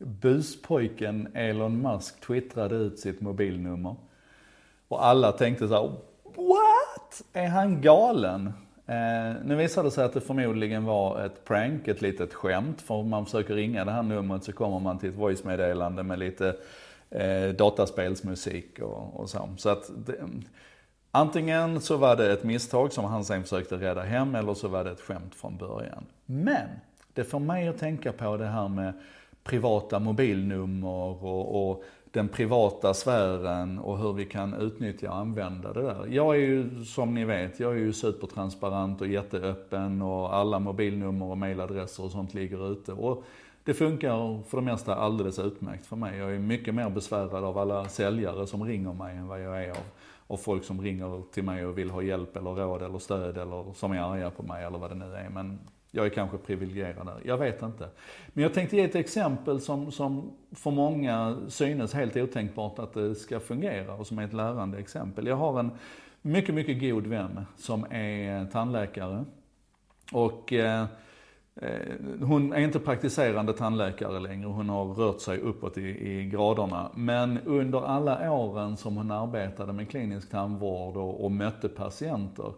buspojken Elon Musk twittrade ut sitt mobilnummer. Och alla tänkte så här, what? Är han galen? Eh, nu visade det sig att det förmodligen var ett prank, ett litet skämt. För om man försöker ringa det här numret så kommer man till ett voice-meddelande med lite eh, dataspelsmusik och, och så. Så att det, antingen så var det ett misstag som han sen försökte rädda hem eller så var det ett skämt från början. Men det får mig att tänka på det här med privata mobilnummer och, och den privata sfären och hur vi kan utnyttja och använda det där. Jag är ju, som ni vet, jag är ju supertransparent och jätteöppen och alla mobilnummer och mailadresser och sånt ligger ute. Och det funkar för det mesta alldeles utmärkt för mig. Jag är mycket mer besvärad av alla säljare som ringer mig än vad jag är av, av folk som ringer till mig och vill ha hjälp eller råd eller stöd eller som är arga på mig eller vad det nu är. Men jag är kanske privilegierad där, jag vet inte. Men jag tänkte ge ett exempel som, som för många synes helt otänkbart att det ska fungera och som är ett lärande exempel. Jag har en mycket, mycket god vän som är tandläkare. Och eh, hon är inte praktiserande tandläkare längre, hon har rört sig uppåt i, i graderna. Men under alla åren som hon arbetade med klinisk tandvård och, och mötte patienter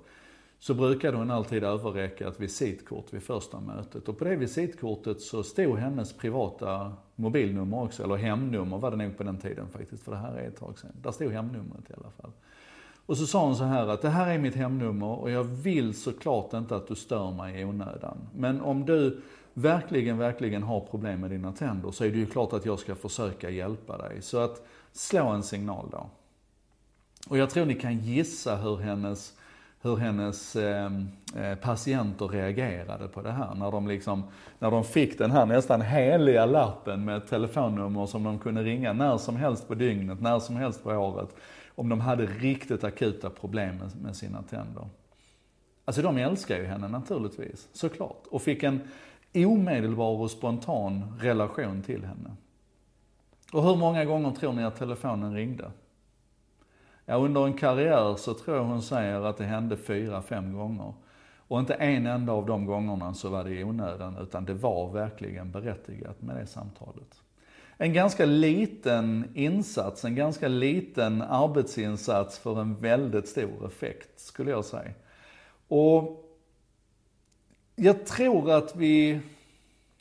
så brukade hon alltid överräcka ett visitkort vid första mötet. Och på det visitkortet så stod hennes privata mobilnummer också, eller hemnummer var det nog på den tiden faktiskt, för det här är ett tag sedan. Där stod hemnumret i alla fall. Och så sa hon så här att det här är mitt hemnummer och jag vill såklart inte att du stör mig i onödan. Men om du verkligen, verkligen har problem med dina tänder så är det ju klart att jag ska försöka hjälpa dig. Så att slå en signal då. Och jag tror ni kan gissa hur hennes hur hennes ehm, eh, patienter reagerade på det här. När de, liksom, när de fick den här nästan heliga lappen med ett telefonnummer som de kunde ringa när som helst på dygnet, när som helst på året. Om de hade riktigt akuta problem med, med sina tänder. Alltså de älskar ju henne naturligtvis, såklart. Och fick en omedelbar och spontan relation till henne. Och hur många gånger tror ni att telefonen ringde? Ja, under en karriär så tror jag hon säger att det hände fyra, fem gånger. Och inte en enda av de gångerna så var det i onödan, utan det var verkligen berättigat med det samtalet. En ganska liten insats, en ganska liten arbetsinsats för en väldigt stor effekt, skulle jag säga. Och jag tror att vi,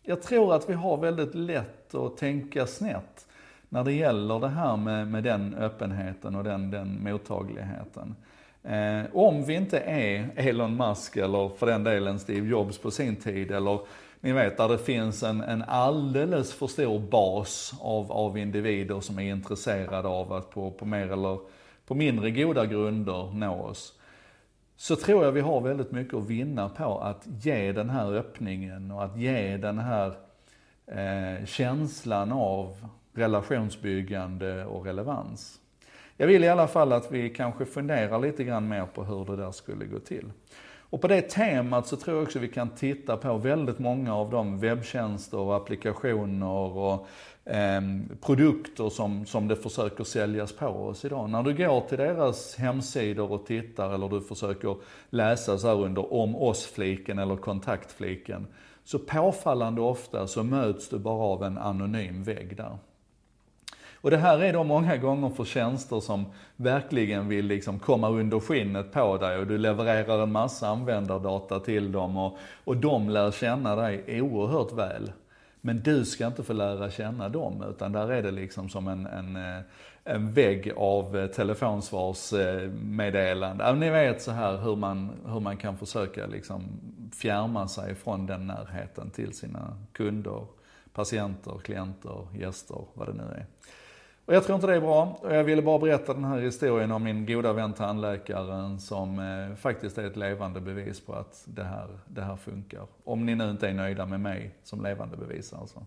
jag tror att vi har väldigt lätt att tänka snett när det gäller det här med, med den öppenheten och den, den mottagligheten. Eh, om vi inte är Elon Musk eller för den delen Steve Jobs på sin tid eller ni vet där det finns en, en alldeles för stor bas av, av individer som är intresserade av att på, på mer eller på mindre goda grunder nå oss. Så tror jag vi har väldigt mycket att vinna på att ge den här öppningen och att ge den här eh, känslan av relationsbyggande och relevans. Jag vill i alla fall att vi kanske funderar lite grann mer på hur det där skulle gå till. Och på det temat så tror jag också vi kan titta på väldigt många av de webbtjänster och applikationer och eh, produkter som, som det försöker säljas på oss idag. När du går till deras hemsidor och tittar eller du försöker läsa så här under om oss-fliken eller kontaktfliken. Så påfallande ofta så möts du bara av en anonym vägg där. Och det här är då många gånger för tjänster som verkligen vill liksom komma under skinnet på dig och du levererar en massa användardata till dem och, och de lär känna dig oerhört väl. Men du ska inte få lära känna dem, utan där är det liksom som en, en, eh, en vägg av eh, telefonsvarsmeddelande. Ni vet så här hur man, hur man kan försöka liksom fjärma sig från den närheten till sina kunder, patienter, klienter, gäster, vad det nu är. Och jag tror inte det är bra. Och jag ville bara berätta den här historien om min goda vän tandläkaren som eh, faktiskt är ett levande bevis på att det här, det här funkar. Om ni nu inte är nöjda med mig som levande bevis alltså.